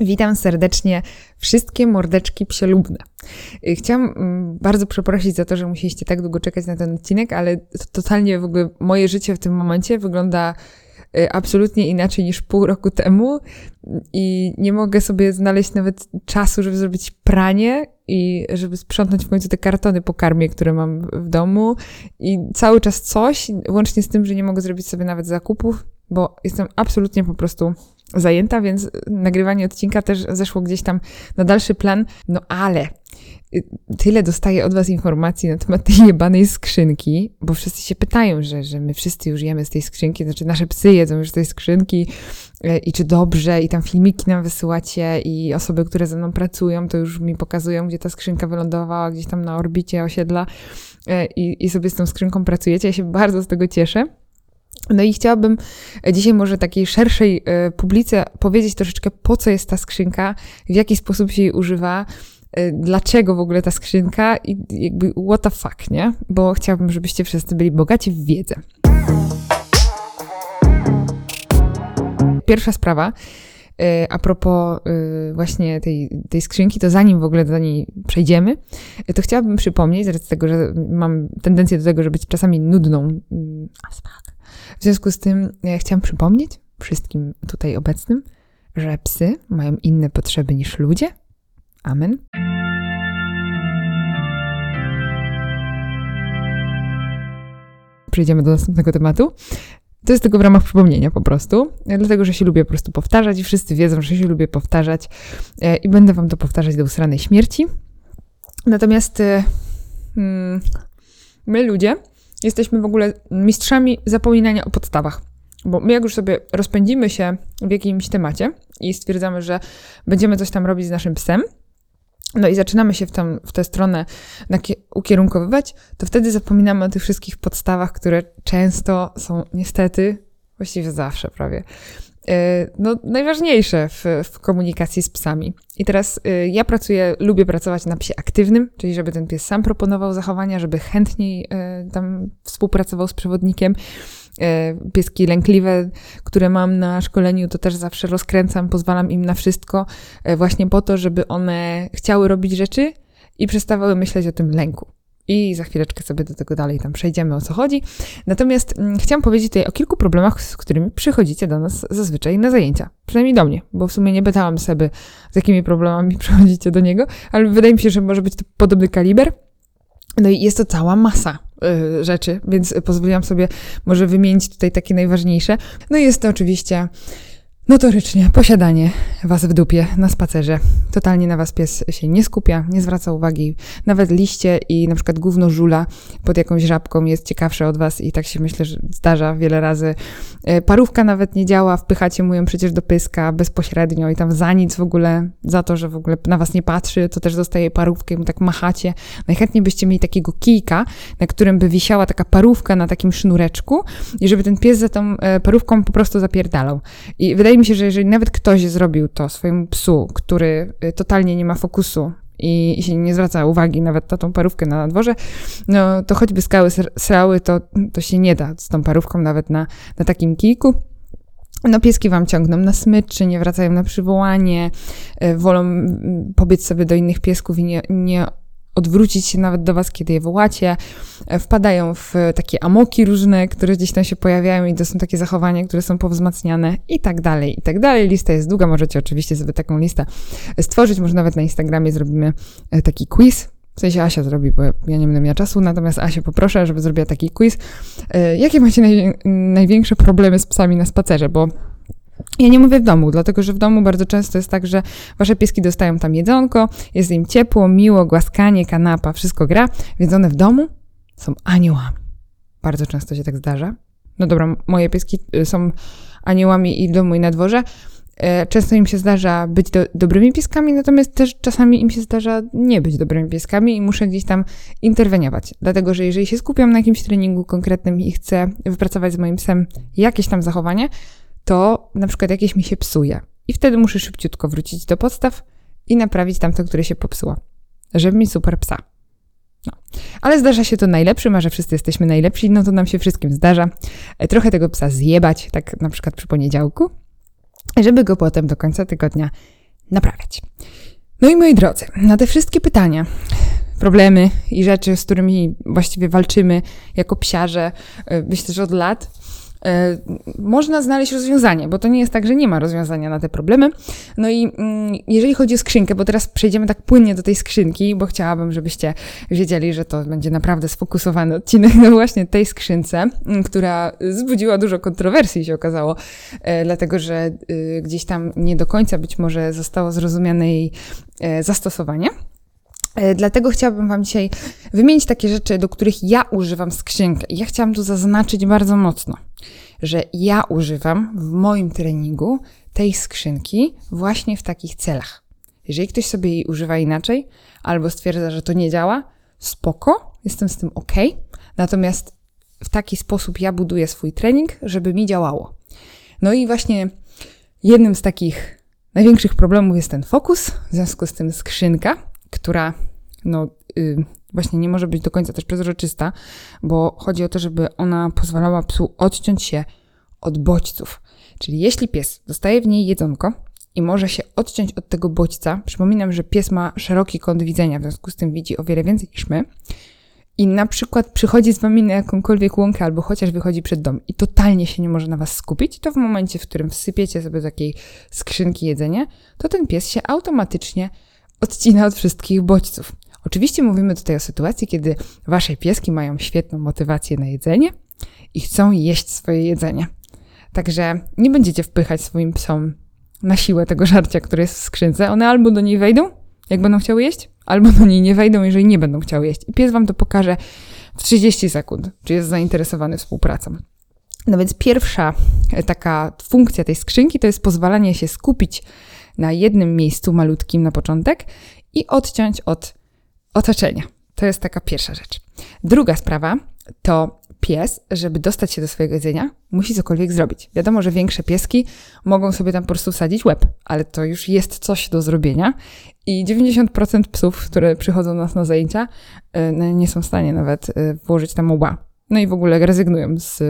Witam serdecznie wszystkie mordeczki psielubne. Y, chciałam mm, bardzo przeprosić za to, że musieliście tak długo czekać na ten odcinek, ale to totalnie w ogóle moje życie w tym momencie wygląda y, absolutnie inaczej niż pół roku temu. I nie mogę sobie znaleźć nawet czasu, żeby zrobić pranie i żeby sprzątnąć w końcu te kartony po karmie, które mam w domu. I cały czas coś, łącznie z tym, że nie mogę zrobić sobie nawet zakupów, bo jestem absolutnie po prostu zajęta, więc nagrywanie odcinka też zeszło gdzieś tam na dalszy plan. No ale y, tyle dostaję od Was informacji na temat tej jebanej skrzynki, bo wszyscy się pytają, że, że my wszyscy już jemy z tej skrzynki, znaczy nasze psy jedzą już z tej skrzynki y, i czy dobrze, i tam filmiki nam wysyłacie i osoby, które ze mną pracują, to już mi pokazują, gdzie ta skrzynka wylądowała, gdzieś tam na orbicie osiedla y, i, i sobie z tą skrzynką pracujecie. Ja się bardzo z tego cieszę. No i chciałabym dzisiaj może takiej szerszej e, publice powiedzieć troszeczkę, po co jest ta skrzynka, w jaki sposób się jej używa, e, dlaczego w ogóle ta skrzynka i jakby what the fuck, nie? Bo chciałabym, żebyście wszyscy byli bogaci w wiedzę. Pierwsza sprawa, e, a propos właśnie tej, tej skrzynki, to zanim w ogóle do niej przejdziemy, to chciałabym przypomnieć, z tego, że mam tendencję do tego, żeby być czasami nudną, mm, w związku z tym ja chciałam przypomnieć wszystkim tutaj obecnym, że psy mają inne potrzeby niż ludzie. Amen. Przejdziemy do następnego tematu. To jest tylko w ramach przypomnienia po prostu, dlatego że się lubię po prostu powtarzać i wszyscy wiedzą, że się lubię powtarzać e, i będę wam to powtarzać do usranej śmierci. Natomiast e, hmm, my ludzie jesteśmy w ogóle mistrzami zapominania o podstawach. Bo my, jak już sobie rozpędzimy się w jakimś temacie i stwierdzamy, że będziemy coś tam robić z naszym psem, no i zaczynamy się w, tam, w tę stronę ukierunkowywać, to wtedy zapominamy o tych wszystkich podstawach, które często są niestety, właściwie zawsze prawie, no, najważniejsze w, w, komunikacji z psami. I teraz y, ja pracuję, lubię pracować na psie aktywnym, czyli żeby ten pies sam proponował zachowania, żeby chętniej y, tam współpracował z przewodnikiem. Y, pieski lękliwe, które mam na szkoleniu, to też zawsze rozkręcam, pozwalam im na wszystko, właśnie po to, żeby one chciały robić rzeczy i przestawały myśleć o tym lęku i za chwileczkę sobie do tego dalej tam przejdziemy, o co chodzi. Natomiast mm, chciałam powiedzieć tutaj o kilku problemach, z którymi przychodzicie do nas zazwyczaj na zajęcia. Przynajmniej do mnie, bo w sumie nie pytałam sobie, z jakimi problemami przychodzicie do niego, ale wydaje mi się, że może być to podobny kaliber. No i jest to cała masa y, rzeczy, więc pozwoliłam sobie może wymienić tutaj takie najważniejsze. No i jest to oczywiście Notorycznie posiadanie was w dupie na spacerze. Totalnie na was pies się nie skupia, nie zwraca uwagi. Nawet liście i na przykład gówno żula pod jakąś żabką jest ciekawsze od was i tak się myślę, że zdarza wiele razy. E, parówka nawet nie działa, wpychacie mu ją przecież do pyska bezpośrednio i tam za nic w ogóle, za to, że w ogóle na was nie patrzy, to też dostaje parówkę i mu tak machacie. Najchętniej byście mieli takiego kijka, na którym by wisiała taka parówka na takim sznureczku i żeby ten pies za tą e, parówką po prostu zapierdalał. I wydaje mi się, że jeżeli nawet ktoś zrobił to swojemu psu, który y, totalnie nie ma fokusu i, się nie zwraca uwagi nawet na tą parówkę na dworze, no to choćby skały srały, to, to się nie da z tą parówką nawet na, na takim kijku. No, pieski wam ciągną na smyczy, nie wracają na przywołanie, y, wolą mm, pobiec sobie do innych piesków i nie, nie odwrócić się nawet do was, kiedy je wołacie. E, wpadają w takie amoki różne, które gdzieś tam się pojawiają i to są takie zachowania, które są powzmacniane i tak dalej, i tak dalej. Lista jest długa, możecie oczywiście sobie taką listę stworzyć, może nawet na Instagramie zrobimy e, taki quiz, w sensie Asia zrobi, bo ja nie będę miała czasu, natomiast Asię poproszę, żeby zrobiła taki quiz. E, jakie macie naj, największe problemy z psami na spacerze? Bo ja nie mówię w domu, dlatego że w domu bardzo często jest tak, że wasze pieski dostają tam jedzonko, jest im ciepło, miło, głaskanie, kanapa, wszystko gra, więc one w domu są aniołami. Bardzo często się tak zdarza. No dobra, moje pieski y, są aniołami i w domu, i na dworze. E, często im się zdarza być do, dobrymi pieskami, natomiast też czasami im się zdarza nie być dobrymi pieskami i muszę gdzieś tam interweniować. Dlatego, że jeżeli się skupiam na jakimś treningu konkretnym i chcę wypracować z moim psem jakieś tam zachowanie, to na przykład jakieś mi się psuje. I wtedy muszę szybciutko wrócić do podstaw i naprawić tamto, które się popsuło. Żeby mieć super psa. No. Ale zdarza się to najlepszym, a że wszyscy jesteśmy najlepsi, no to nam się wszystkim zdarza. E, trochę tego psa zjebać, tak na przykład przy poniedziałku, żeby go potem do końca tygodnia naprawiać. No i moi drodzy, na te wszystkie pytania, problemy i rzeczy, z którymi właściwie walczymy jako psiarze, e, myślę, że od lat, można znaleźć rozwiązanie, bo to nie jest tak, że nie ma rozwiązania na te problemy. No i mm, jeżeli chodzi o skrzynkę, bo teraz przejdziemy tak płynnie do tej skrzynki, bo chciałabym, żebyście wiedzieli, że to będzie naprawdę sfokusowany odcinek na właśnie tej skrzynce, mm, która wzbudziła dużo kontrowersji, się okazało, e, dlatego że y, gdzieś tam nie do końca być może zostało zrozumiane jej e, zastosowanie. Dlatego chciałabym Wam dzisiaj wymienić takie rzeczy, do których ja używam skrzynkę. Ja chciałam tu zaznaczyć bardzo mocno że ja używam w moim treningu tej skrzynki właśnie w takich celach. Jeżeli ktoś sobie jej używa inaczej, albo stwierdza, że to nie działa, spoko, jestem z tym ok. Natomiast w taki sposób ja buduję swój trening, żeby mi działało. No i właśnie jednym z takich największych problemów jest ten fokus, w związku z tym skrzynka, która no, yy, właśnie nie może być do końca też przezroczysta, bo chodzi o to, żeby ona pozwalała psu odciąć się od bodźców. Czyli jeśli pies dostaje w niej jedzonko i może się odciąć od tego bodźca, przypominam, że pies ma szeroki kąt widzenia, w związku z tym widzi o wiele więcej niż my, i na przykład przychodzi z wami na jakąkolwiek łąkę albo chociaż wychodzi przed dom i totalnie się nie może na was skupić, to w momencie, w którym wsypiecie sobie do takiej skrzynki jedzenie, to ten pies się automatycznie odcina od wszystkich bodźców. Oczywiście mówimy tutaj o sytuacji, kiedy wasze pieski mają świetną motywację na jedzenie i chcą jeść swoje jedzenie. Także nie będziecie wpychać swoim psom na siłę tego żarcia, które jest w skrzynce. One albo do niej wejdą, jak będą chciały jeść, albo do niej nie wejdą, jeżeli nie będą chciały jeść. I pies wam to pokaże w 30 sekund, czy jest zainteresowany współpracą. No więc pierwsza e, taka funkcja tej skrzynki to jest pozwalanie się skupić na jednym miejscu malutkim na początek i odciąć od otoczenia. To jest taka pierwsza rzecz. Druga sprawa to pies, żeby dostać się do swojego jedzenia, musi cokolwiek zrobić. Wiadomo, że większe pieski mogą sobie tam po prostu wsadzić łeb, ale to już jest coś do zrobienia i 90% psów, które przychodzą do nas na zajęcia, e, nie są w stanie nawet e, włożyć tam łba. No i w ogóle rezygnują z,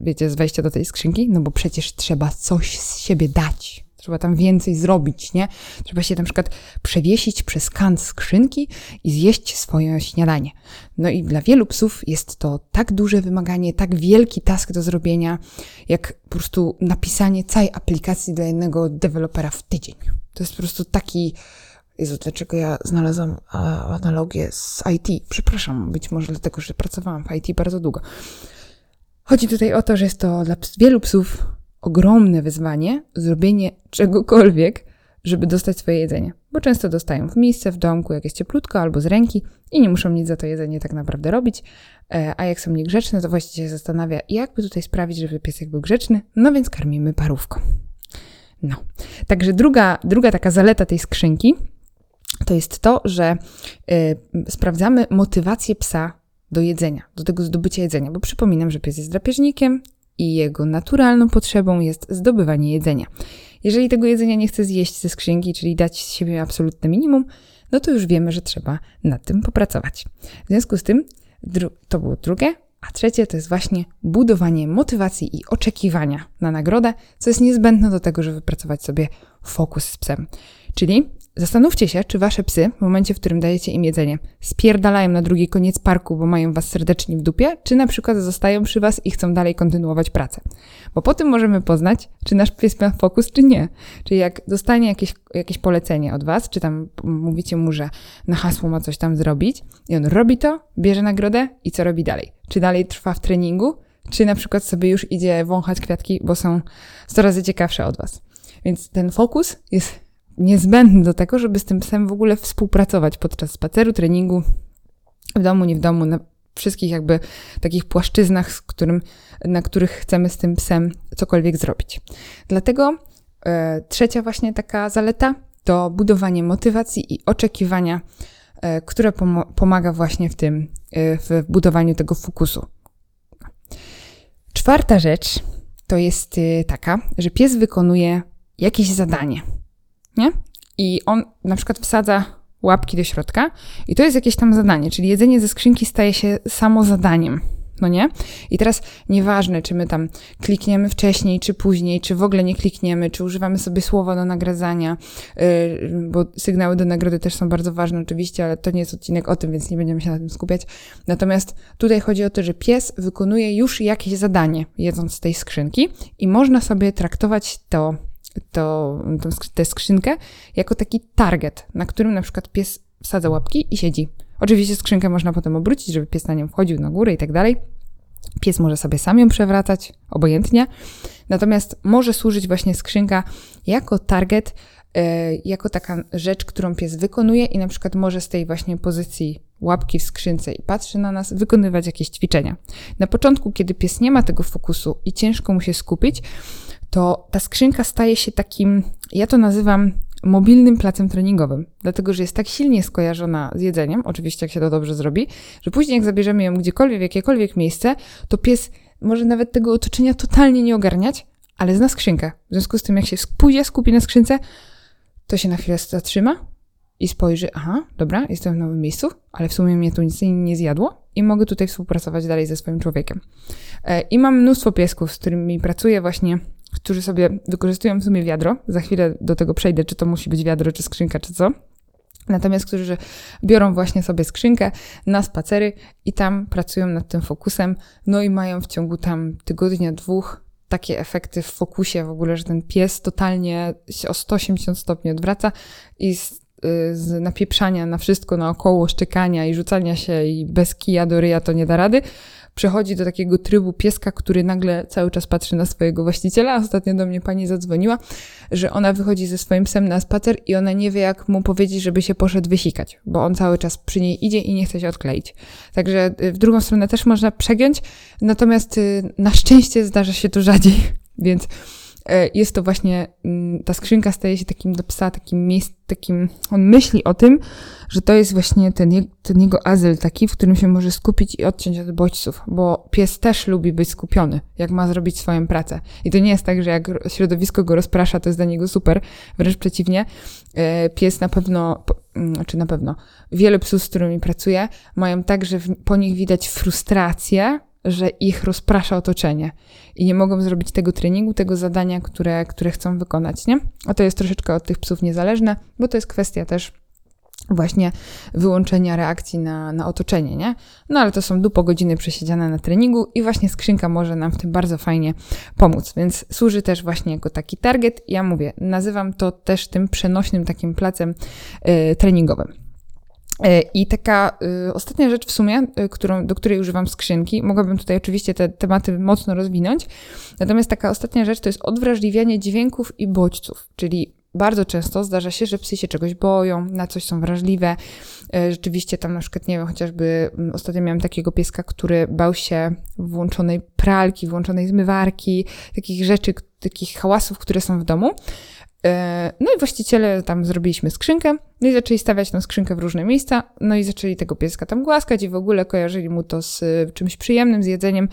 wiecie, z wejścia do tej skrzynki, no bo przecież trzeba coś z siebie dać. Trzeba tam więcej zrobić, nie? Trzeba się na przykład przewiesić przez kant skrzynki i zjeść swoje śniadanie. No i dla wielu psów jest to tak duże wymaganie, tak wielki task do zrobienia, jak po prostu napisanie całej aplikacji dla jednego dewelopera w tydzień. To jest po prostu taki. Jezu, dlaczego ja znalazłam analogię z IT? Przepraszam, być może dlatego, że pracowałam w IT bardzo długo. Chodzi tutaj o to, że jest to dla wielu psów ogromne wyzwanie zrobienie czegokolwiek, żeby dostać swoje jedzenie. Bo często dostają w miejsce, w domku, jak jest cieplutko, albo z ręki i nie muszą nic za to jedzenie tak naprawdę robić. E, a jak są niegrzeczne, to właściciel się zastanawia, jakby tutaj sprawić, żeby piesek był grzeczny, no więc karmimy parówką. No. Także druga, druga taka zaleta tej skrzynki to jest to, że y, sprawdzamy motywację psa do jedzenia, do tego zdobycia jedzenia, bo przypominam, że pies jest drapieżnikiem, i jego naturalną potrzebą jest zdobywanie jedzenia. Jeżeli tego jedzenia nie chce zjeść ze skrzynki, czyli dać z siebie absolutne minimum, no to już wiemy, że trzeba nad tym popracować. W związku z tym to było drugie, a trzecie to jest właśnie budowanie motywacji i oczekiwania na nagrodę, co jest niezbędne do tego, żeby pracować sobie fokus z psem. Czyli Zastanówcie się, czy wasze psy, w momencie, w którym dajecie im jedzenie, spierdalają na drugi koniec parku, bo mają was serdecznie w dupie, czy na przykład zostają przy was i chcą dalej kontynuować pracę. Bo po tym możemy poznać, czy nasz pies ma fokus, czy nie. Czyli jak dostanie jakieś, jakieś polecenie od was, czy tam mówicie mu, że na hasło ma coś tam zrobić i on robi to, bierze nagrodę i co robi dalej? Czy dalej trwa w treningu, czy na przykład sobie już idzie wąchać kwiatki, bo są 100 razy ciekawsze od was. Więc ten fokus jest niezbędny do tego, żeby z tym psem w ogóle współpracować podczas spaceru, treningu, w domu, nie w domu, na wszystkich jakby takich płaszczyznach, z którym, na których chcemy z tym psem cokolwiek zrobić. Dlatego e, trzecia właśnie taka zaleta to budowanie motywacji i oczekiwania, e, które pom pomaga właśnie w tym, e, w budowaniu tego fokusu. Czwarta rzecz to jest taka, że pies wykonuje jakieś zadanie nie? I on na przykład wsadza łapki do środka i to jest jakieś tam zadanie, czyli jedzenie ze skrzynki staje się samo zadaniem. no nie? I teraz nieważne, czy my tam klikniemy wcześniej, czy później, czy w ogóle nie klikniemy, czy używamy sobie słowa do nagradzania, yy, bo sygnały do nagrody też są bardzo ważne oczywiście, ale to nie jest odcinek o tym, więc nie będziemy się na tym skupiać. Natomiast tutaj chodzi o to, że pies wykonuje już jakieś zadanie, jedząc z tej skrzynki i można sobie traktować to, to, tę skrzynkę jako taki target, na którym na przykład pies wsadza łapki i siedzi Oczywiście skrzynkę można potem obrócić, żeby pies na nią wchodził na górę i tak dalej. Pies może sobie sam ją przewracać, obojętnie. Natomiast może służyć właśnie skrzynka jako target, yy, jako taka rzecz, którą pies wykonuje i na przykład może z tej właśnie pozycji łapki w skrzynce i patrzy na nas, wykonywać jakieś ćwiczenia. Na początku, kiedy pies nie ma tego fokusu i ciężko mu się skupić, to ta skrzynka staje się takim, ja to nazywam mobilnym placem treningowym, dlatego że jest tak silnie skojarzona z jedzeniem, oczywiście jak się to dobrze zrobi, że później jak zabierzemy ją gdziekolwiek, w jakiekolwiek miejsce, to pies może nawet tego otoczenia totalnie nie ogarniać, ale zna skrzynkę. W związku z tym, jak się pójdzie, skupi na skrzynce, to się na chwilę zatrzyma i spojrzy, aha, dobra, jestem w nowym miejscu, ale w sumie mnie tu nic nie zjadło i mogę tutaj współpracować dalej ze swoim człowiekiem. E, I mam mnóstwo piesków, z którymi pracuję właśnie którzy sobie wykorzystują w sumie wiadro. Za chwilę do tego przejdę, czy to musi być wiadro, czy skrzynka, czy co. Natomiast którzy biorą właśnie sobie skrzynkę na spacery i tam pracują nad tym fokusem, no i mają w ciągu tam tygodnia, dwóch takie efekty w fokusie w ogóle, że ten pies totalnie się o 180 stopni odwraca i z, z napieprzania na wszystko naokoło, szczekania i rzucania się i bez kija do ryja to nie da rady, przechodzi do takiego trybu pieska, który nagle cały czas patrzy na swojego właściciela. Ostatnio do mnie pani zadzwoniła, że ona wychodzi ze swoim psem na spacer i ona nie wie, jak mu powiedzieć, żeby się poszedł wysikać, bo on cały czas przy niej idzie i nie chce się odkleić. Także y, w drugą stronę też można przegiąć, natomiast y, na szczęście zdarza się to rzadziej, więc jest to właśnie, mm, ta skrzynka staje się takim do psa, takim miejscem, takim, on myśli o tym, że to jest właśnie ten, ten jego azyl taki, w którym się może skupić i odciąć od bodźców, bo pies też lubi być skupiony, jak ma zrobić swoją pracę. I to nie jest tak, że jak środowisko go rozprasza, to jest dla niego super, wręcz przeciwnie. E, pies na pewno, mm, czy znaczy na pewno, wiele psów, z którymi pracuję, mają tak, że po nich widać frustrację, że ich rozprasza otoczenie i nie mogą zrobić tego treningu, tego zadania, które, które chcą wykonać, nie? A to jest troszeczkę od tych psów niezależne, bo to jest kwestia też właśnie wyłączenia reakcji na, na otoczenie, nie? No ale to są dupo godziny przesiedziane na treningu i właśnie skrzynka może nam w tym bardzo fajnie pomóc, więc służy też właśnie jako taki target. Ja mówię, nazywam to też tym przenośnym takim placem yy, treningowym. E, I taka y, ostatnia rzecz w sumie, y, którą, do której używam skrzynki, mogłabym tutaj oczywiście te tematy mocno rozwinąć, natomiast taka ostatnia rzecz to jest odwrażliwianie dźwięków i bodźców, czyli bardzo często zdarza się, że psy się czegoś boją, na coś są wrażliwe. E, rzeczywiście tam na przykład, nie wiem, chociażby mm, ostatnio miałem takiego pieska, który bał się włączonej pralki, włączonej zmywarki, takich rzeczy, takich hałasów, które są w domu. E, no i właściciele tam zrobiliśmy skrzynkę, no i zaczęli stawiać tę skrzynkę w różne miejsca, no i zaczęli tego pieska tam głaskać i w ogóle kojarzyli mu to z e, czymś przyjemnym, z jedzeniem.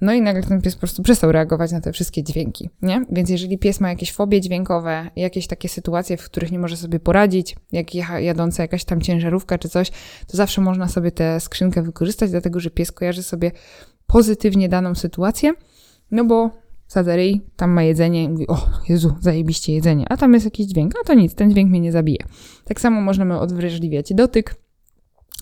No i nagle ten pies po prostu przestał reagować na te wszystkie dźwięki, nie? Więc jeżeli pies ma jakieś fobie dźwiękowe, jakieś takie sytuacje, w których nie może sobie poradzić, jak jadąca jakaś tam ciężarówka czy coś, to zawsze można sobie tę skrzynkę wykorzystać, dlatego że pies kojarzy sobie pozytywnie daną sytuację, no bo Saderyj, tam ma jedzenie i mówi, o Jezu, zajebiście jedzenie, a tam jest jakiś dźwięk, a to nic, ten dźwięk mnie nie zabije. Tak samo możemy odwrażliwiać dotyk,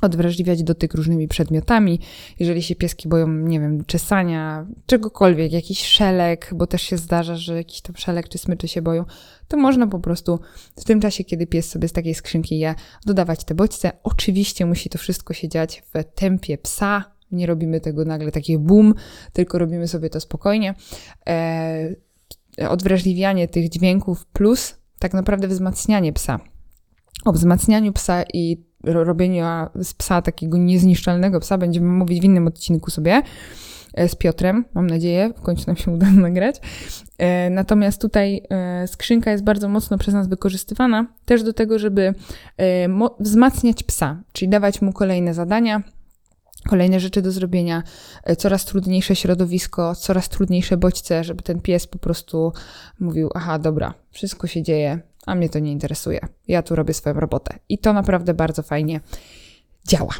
odwrażliwiać dotyk różnymi przedmiotami. Jeżeli się pieski boją, nie wiem, czesania, czegokolwiek, jakiś szelek, bo też się zdarza, że jakiś tam szelek czy smyczy się boją, to można po prostu w tym czasie, kiedy pies sobie z takiej skrzynki je, dodawać te bodźce. Oczywiście musi to wszystko się dziać w tempie psa, nie robimy tego nagle takie boom, tylko robimy sobie to spokojnie. E, odwrażliwianie tych dźwięków plus tak naprawdę wzmacnianie psa. O wzmacnianiu psa i robieniu z psa takiego niezniszczalnego psa będziemy mówić w innym odcinku sobie e, z Piotrem, mam nadzieję, w końcu nam się uda nagrać. E, natomiast tutaj e, skrzynka jest bardzo mocno przez nas wykorzystywana też do tego, żeby wzmacniać psa, czyli dawać mu kolejne zadania, kolejne rzeczy do zrobienia, e, coraz trudniejsze środowisko, coraz trudniejsze bodźce, żeby ten pies po prostu mówił: Aha, dobra, wszystko się dzieje, a mnie to nie interesuje. Ja tu robię swoją robotę. I to naprawdę bardzo fajnie działa.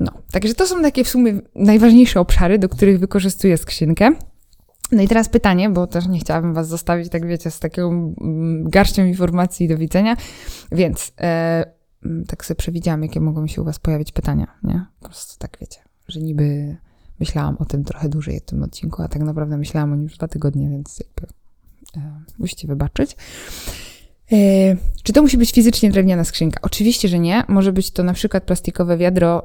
No, także to są takie w sumie najważniejsze obszary, do których wykorzystuję skrzynkę. No i teraz pytanie, bo też nie chciałabym Was zostawić, tak wiecie, z taką mm, garścią informacji do widzenia, więc e, tak sobie przewidziałam, jakie mogą się u Was pojawić pytania, nie? Po prostu tak wiecie, że niby myślałam o tym trochę dłużej w tym odcinku, a tak naprawdę myślałam o nim już dwa tygodnie, więc jakby e, musicie wybaczyć. E, czy to musi być fizycznie drewniana skrzynka? Oczywiście, że nie. Może być to na przykład plastikowe wiadro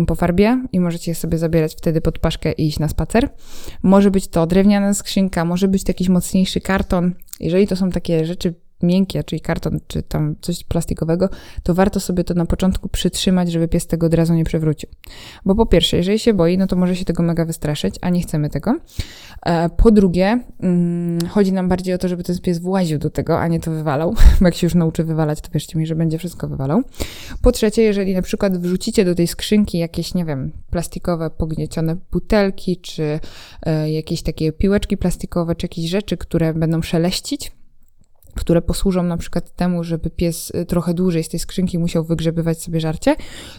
y, po farbie i możecie je sobie zabierać wtedy pod paszkę i iść na spacer. Może być to drewniana skrzynka, może być to jakiś mocniejszy karton. Jeżeli to są takie rzeczy miękkie, czyli karton, czy tam coś plastikowego, to warto sobie to na początku przytrzymać, żeby pies tego od razu nie przewrócił. Bo po pierwsze, jeżeli się boi, no to może się tego mega wystraszyć, a nie chcemy tego. E, po drugie, mm, chodzi nam bardziej o to, żeby ten pies właził do tego, a nie to wywalał. Bo jak się już nauczy wywalać, to wierzcie mi, że będzie wszystko wywalał. Po trzecie, jeżeli na przykład wrzucicie do tej skrzynki jakieś, nie wiem, plastikowe, pogniecione butelki, czy e, jakieś takie piłeczki plastikowe, czy jakieś rzeczy, które będą szeleścić, które posłużą na przykład temu, żeby pies y, trochę dłużej z tej skrzynki musiał wygrzebywać sobie żarcie,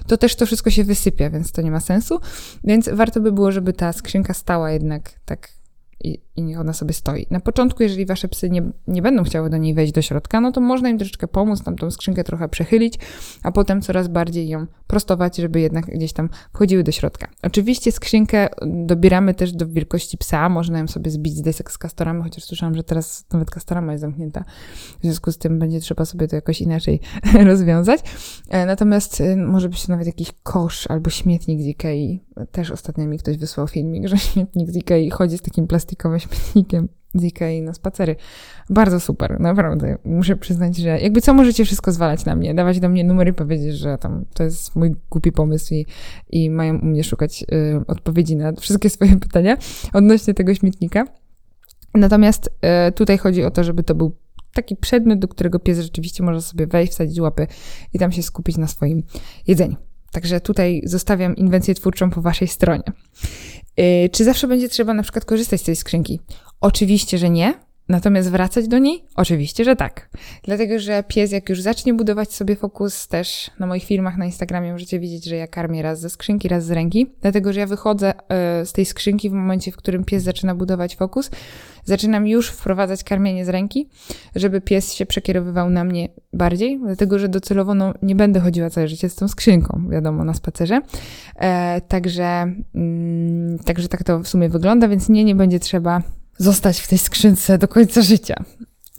to też to wszystko się wysypie, więc to nie ma sensu. Więc warto by było, żeby ta skrzynka stała jednak tak i, niech ona sobie stoi. Na początku, jeżeli wasze psy nie, nie będą chciały do niej wejść do środka, no to można im troszeczkę pomóc, tam tą skrzynkę trochę przechylić, a potem coraz bardziej ją prostować, żeby jednak gdzieś tam wchodziły do środka. Oczywiście skrzynkę dobieramy też do wielkości psa, można ją sobie zbić z desek z kastorami, chociaż słyszałam, że teraz nawet kastorama jest zamknięta, w związku z tym będzie trzeba sobie to jakoś inaczej rozwiązać. E, natomiast e, może być to nawet jakiś kosz albo śmietnik z Ikei. Też ostatnio mi ktoś wysłał filmik, że śmietnik z Ikei chodzi z takim plastikowym śmietnikiem z Ikei na spacery. Bardzo super, naprawdę. Muszę przyznać, że jakby co możecie wszystko zwalać na mnie, dawać do mnie numery powiedzieć, że tam to jest mój głupi pomysł i, i mają u mnie szukać y, odpowiedzi na wszystkie swoje pytania odnośnie tego śmietnika. Natomiast y, tutaj chodzi o to, żeby to był taki przedmiot, do którego pies rzeczywiście może sobie wejść, wsadzić łapy i tam się skupić na swoim jedzeniu. Także tutaj zostawiam inwencję twórczą po waszej stronie. Yy, czy zawsze będzie trzeba na przykład korzystać z tej skrzynki? Oczywiście, że nie. Natomiast wracać do niej? Oczywiście, że tak. Dlatego, że pies, jak już zacznie budować sobie fokus, też na moich filmach na Instagramie możecie widzieć, że ja karmię raz ze skrzynki, raz z ręki. Dlatego, że ja wychodzę y, z tej skrzynki w momencie, w którym pies zaczyna budować fokus. Zaczynam już wprowadzać karmienie z ręki, żeby pies się przekierowywał na mnie bardziej, dlatego, że docelowo no, nie będę chodziła całe życie z tą skrzynką, wiadomo, na spacerze. E, także, mm, także tak to w sumie wygląda, więc nie, nie będzie trzeba zostać w tej skrzynce do końca życia.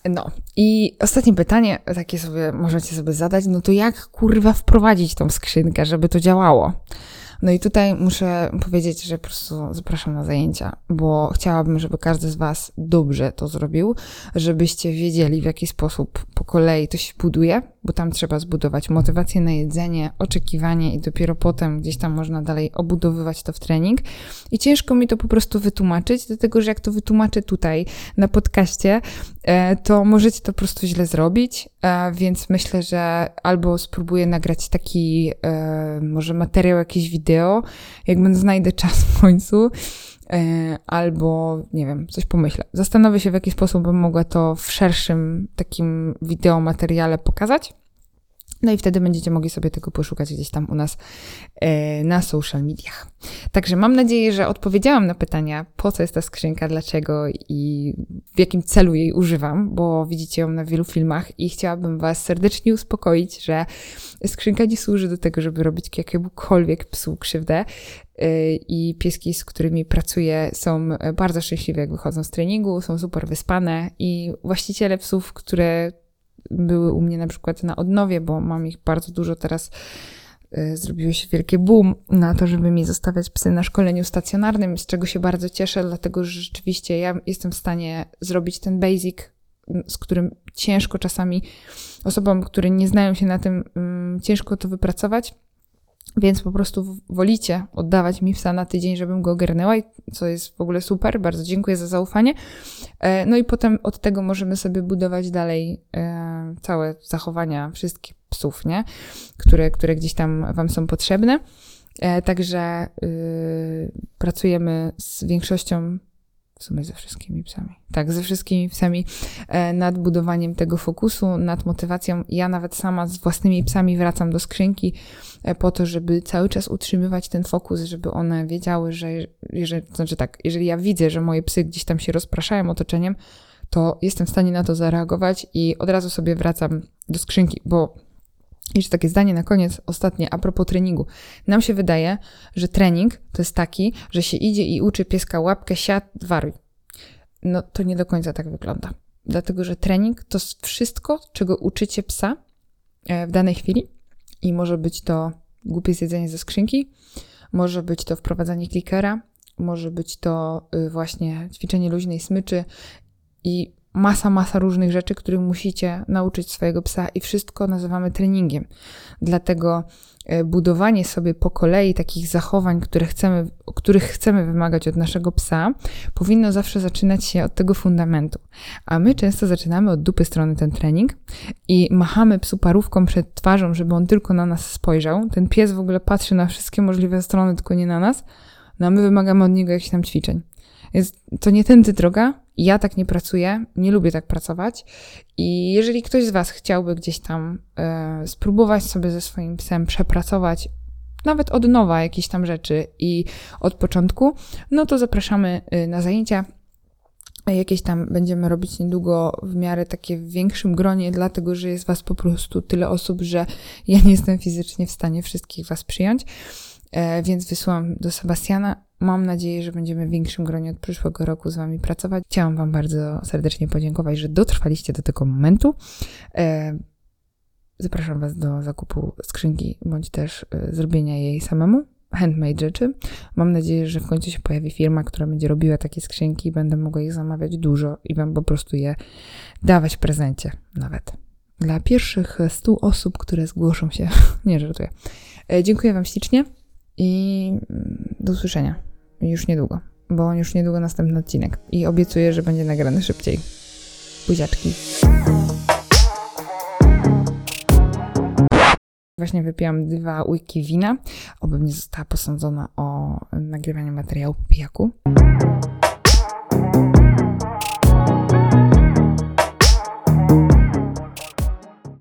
No i ostatnie pytanie, takie sobie możecie sobie zadać, no to jak kurwa wprowadzić tą skrzynkę, żeby to działało? No i tutaj muszę powiedzieć, że po prostu zapraszam na zajęcia, bo chciałabym, żeby każdy z Was dobrze to zrobił, żebyście wiedzieli, w jaki sposób po kolei to się buduje, bo tam trzeba zbudować motywację na jedzenie, oczekiwanie i dopiero potem gdzieś tam można dalej obudowywać to w trening. I ciężko mi to po prostu wytłumaczyć, dlatego że jak to wytłumaczę tutaj na podcaście, e, to możecie to po prostu źle zrobić, e, więc myślę, że albo spróbuję nagrać taki e, może materiał, jakieś wideo, jak będę znajdę czas w końcu, albo nie wiem, coś pomyślę. Zastanowię się, w jaki sposób bym mogła to w szerszym takim wideo materiale pokazać. No i wtedy będziecie mogli sobie tego poszukać gdzieś tam u nas e, na social mediach. Także mam nadzieję, że odpowiedziałam na pytania, po co jest ta skrzynka, dlaczego i w jakim celu jej używam, bo widzicie ją na wielu filmach i chciałabym Was serdecznie uspokoić, że skrzynka nie służy do tego, żeby robić jakiemukolwiek psu krzywdę. E, I pieski, z którymi pracuję, są bardzo szczęśliwe, jak wychodzą z treningu, są super wyspane i właściciele psów, które były u mnie na przykład na odnowie, bo mam ich bardzo dużo teraz. Y, zrobiło się wielkie boom na to, żeby mi zostawiać psy na szkoleniu stacjonarnym, z czego się bardzo cieszę, dlatego że rzeczywiście ja jestem w stanie zrobić ten basic, z którym ciężko czasami osobom, które nie znają się na tym, mm, ciężko to wypracować. Więc po prostu wolicie oddawać mi psa na tydzień, żebym go ogarnęła, co jest w ogóle super. Bardzo dziękuję za zaufanie. E, no i potem od tego możemy sobie budować dalej e, całe zachowania wszystkich psów, nie? Które, które gdzieś tam Wam są potrzebne. E, także yy, pracujemy z większością w sumie ze wszystkimi psami. Tak, ze wszystkimi psami e, nad budowaniem tego fokusu, nad motywacją. Ja nawet sama z własnymi psami wracam do skrzynki e, po to, żeby cały czas utrzymywać ten fokus, żeby one wiedziały, że jeżeli, znaczy tak, jeżeli ja widzę, że moje psy gdzieś tam się rozpraszają otoczeniem, to jestem w stanie na to zareagować i od razu sobie wracam do skrzynki, bo jeszcze takie zdanie na koniec, ostatnie, a propos treningu. Nam się wydaje, że trening to jest taki, że się idzie i uczy pieska łapkę, siad, waruj. No to nie do końca tak wygląda. Dlatego, że trening to wszystko, czego uczycie psa e, w danej chwili i może być to głupie zjedzenie ze skrzynki, może być to wprowadzanie klikera, może być to y, właśnie ćwiczenie luźnej smyczy i masa, masa różnych rzeczy, których musicie nauczyć swojego psa i wszystko nazywamy treningiem. Dlatego e, budowanie sobie po kolei takich zachowań, które chcemy, których chcemy wymagać od naszego psa, powinno zawsze zaczynać się od tego fundamentu. A my często zaczynamy od dupy strony ten trening i machamy psu parówką przed twarzą, żeby on tylko na nas spojrzał. Ten pies w ogóle patrzy na wszystkie możliwe strony, tylko nie na nas. No a my wymagamy od niego jakichś tam ćwiczeń. Więc to nie tędy droga. Ja tak nie pracuję, nie lubię tak pracować. I jeżeli ktoś z Was chciałby gdzieś tam e, spróbować sobie ze swoim psem przepracować nawet od nowa jakieś tam rzeczy i od początku, no to zapraszamy y, na zajęcia. Jakieś tam będziemy robić niedługo w miarę takie w większym gronie, dlatego że jest Was po prostu tyle osób, że ja nie jestem fizycznie w stanie wszystkich Was przyjąć. E, więc wysyłam do Sebastiana. Mam nadzieję, że będziemy w większym gronie od przyszłego roku z Wami pracować. Chciałam Wam bardzo serdecznie podziękować, że dotrwaliście do tego momentu. E, zapraszam Was do zakupu skrzynki, bądź też e, zrobienia jej samemu. Handmade rzeczy. Mam nadzieję, że w końcu się pojawi firma, która będzie robiła takie skrzynki i będę mogła ich zamawiać dużo i Wam po prostu je dawać w prezencie nawet. Dla pierwszych 100 osób, które zgłoszą się, nie żartuję. Dziękuję Wam ślicznie. I do usłyszenia już niedługo, bo już niedługo następny odcinek i obiecuję, że będzie nagrany szybciej. Buziaczki. Właśnie wypiłam dwa łyki wina, oby nie została posądzona o nagrywanie materiału po pijaku.